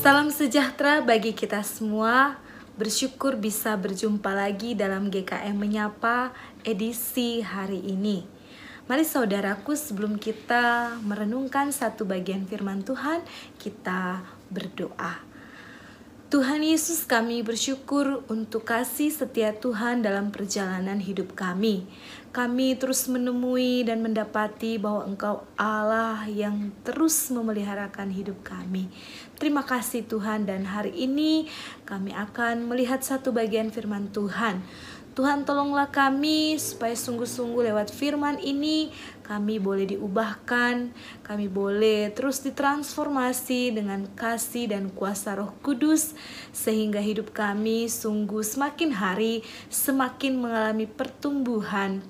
Salam sejahtera bagi kita semua. Bersyukur bisa berjumpa lagi dalam GKM Menyapa edisi hari ini. Mari saudaraku sebelum kita merenungkan satu bagian firman Tuhan, kita berdoa. Tuhan Yesus kami bersyukur untuk kasih setia Tuhan dalam perjalanan hidup kami. Kami terus menemui dan mendapati bahwa Engkau Allah yang terus memeliharakan hidup kami. Terima kasih Tuhan dan hari ini kami akan melihat satu bagian firman Tuhan. Tuhan tolonglah kami supaya sungguh-sungguh lewat firman ini kami boleh diubahkan, kami boleh terus ditransformasi dengan kasih dan kuasa Roh Kudus sehingga hidup kami sungguh semakin hari semakin mengalami pertumbuhan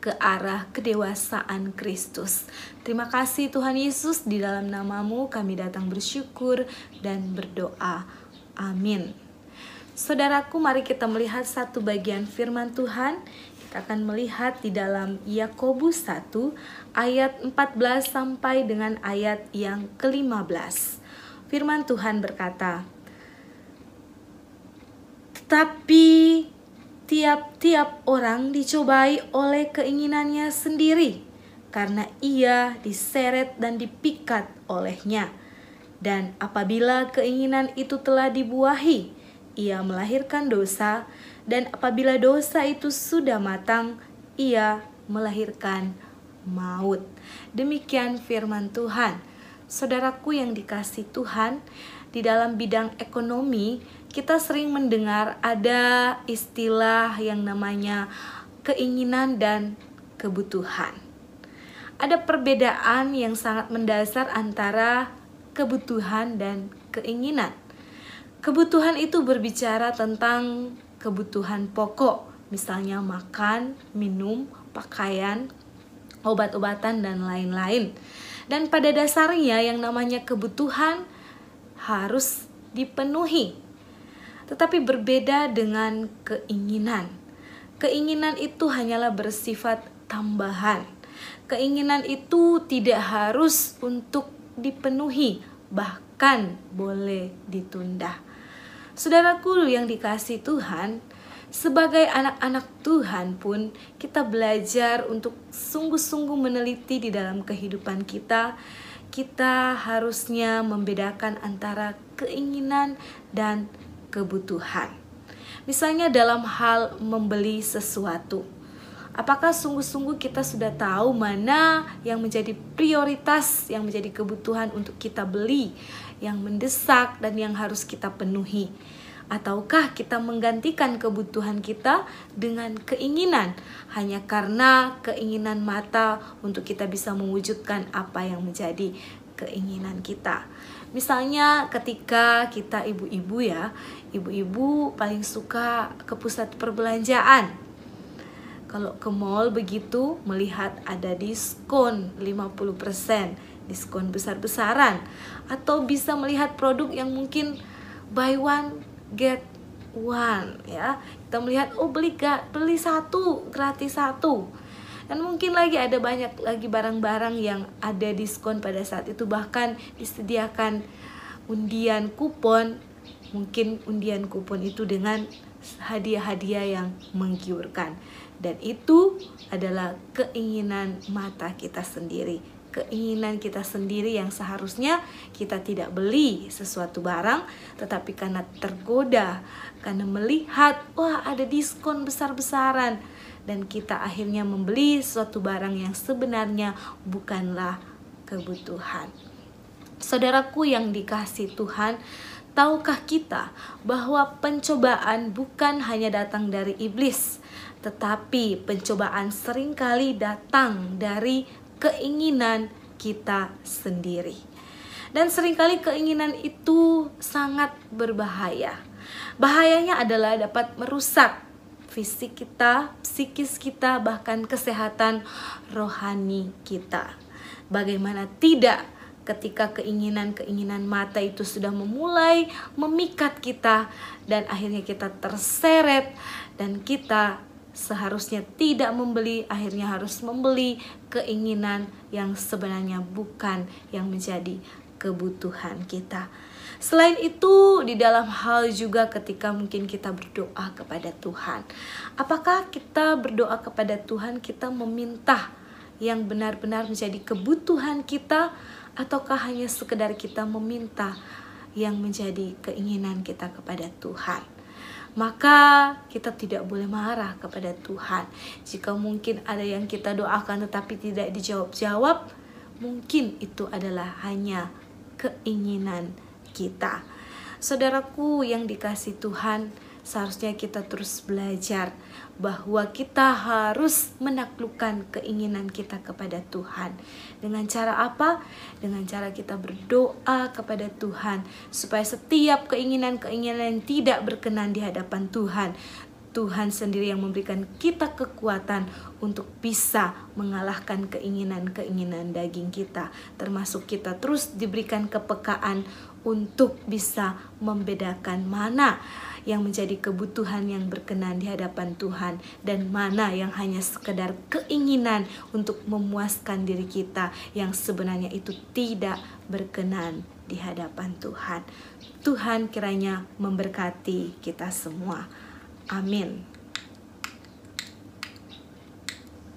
ke arah kedewasaan Kristus. Terima kasih Tuhan Yesus, di dalam namamu kami datang bersyukur dan berdoa. Amin. Saudaraku, mari kita melihat satu bagian firman Tuhan. Kita akan melihat di dalam Yakobus 1 ayat 14 sampai dengan ayat yang ke-15. Firman Tuhan berkata, "Tetapi tiap-tiap orang dicobai oleh keinginannya sendiri, karena ia diseret dan dipikat olehnya. Dan apabila keinginan itu telah dibuahi, ia melahirkan dosa, dan apabila dosa itu sudah matang, ia melahirkan maut. Demikian firman Tuhan. Saudaraku yang dikasih Tuhan, di dalam bidang ekonomi, kita sering mendengar ada istilah yang namanya keinginan dan kebutuhan. Ada perbedaan yang sangat mendasar antara kebutuhan dan keinginan. Kebutuhan itu berbicara tentang kebutuhan pokok, misalnya makan, minum, pakaian, obat-obatan, dan lain-lain. Dan pada dasarnya, yang namanya kebutuhan harus dipenuhi, tetapi berbeda dengan keinginan. Keinginan itu hanyalah bersifat tambahan. Keinginan itu tidak harus untuk dipenuhi, bahkan boleh ditunda. Saudaraku yang dikasih Tuhan, sebagai anak-anak Tuhan pun kita belajar untuk sungguh-sungguh meneliti di dalam kehidupan kita. Kita harusnya membedakan antara keinginan dan kebutuhan. Misalnya dalam hal membeli sesuatu. Apakah sungguh-sungguh kita sudah tahu mana yang menjadi prioritas, yang menjadi kebutuhan untuk kita beli, yang mendesak dan yang harus kita penuhi? Ataukah kita menggantikan kebutuhan kita dengan keinginan hanya karena keinginan mata untuk kita bisa mewujudkan apa yang menjadi keinginan kita? Misalnya ketika kita ibu-ibu ya, ibu-ibu paling suka ke pusat perbelanjaan. Kalau ke mall begitu melihat ada diskon 50% diskon besar-besaran. Atau bisa melihat produk yang mungkin buy one get one ya. Kita melihat oh beli gak beli satu gratis satu. Dan mungkin lagi ada banyak lagi barang-barang yang ada diskon pada saat itu. Bahkan disediakan undian kupon. Mungkin undian kupon itu dengan hadiah-hadiah yang menggiurkan. Dan itu adalah keinginan mata kita sendiri. Keinginan kita sendiri yang seharusnya kita tidak beli sesuatu barang tetapi karena tergoda karena melihat wah ada diskon besar-besaran. Dan kita akhirnya membeli suatu barang yang sebenarnya bukanlah kebutuhan. Saudaraku yang dikasih Tuhan, tahukah kita bahwa pencobaan bukan hanya datang dari iblis, tetapi pencobaan sering kali datang dari keinginan kita sendiri. Dan sering kali keinginan itu sangat berbahaya. Bahayanya adalah dapat merusak fisik kita, psikis kita, bahkan kesehatan rohani kita. Bagaimana tidak ketika keinginan-keinginan mata itu sudah memulai memikat kita dan akhirnya kita terseret dan kita seharusnya tidak membeli, akhirnya harus membeli keinginan yang sebenarnya bukan yang menjadi kebutuhan kita. Selain itu, di dalam hal juga ketika mungkin kita berdoa kepada Tuhan, apakah kita berdoa kepada Tuhan, kita meminta yang benar-benar menjadi kebutuhan kita, ataukah hanya sekedar kita meminta yang menjadi keinginan kita kepada Tuhan? Maka kita tidak boleh marah kepada Tuhan. Jika mungkin ada yang kita doakan tetapi tidak dijawab-jawab, mungkin itu adalah hanya keinginan kita. Saudaraku yang dikasih Tuhan, seharusnya kita terus belajar bahwa kita harus menaklukkan keinginan kita kepada Tuhan. Dengan cara apa? Dengan cara kita berdoa kepada Tuhan supaya setiap keinginan-keinginan yang tidak berkenan di hadapan Tuhan Tuhan sendiri yang memberikan kita kekuatan untuk bisa mengalahkan keinginan-keinginan daging kita, termasuk kita terus diberikan kepekaan untuk bisa membedakan mana yang menjadi kebutuhan yang berkenan di hadapan Tuhan dan mana yang hanya sekedar keinginan untuk memuaskan diri kita yang sebenarnya itu tidak berkenan di hadapan Tuhan. Tuhan kiranya memberkati kita semua. Amin.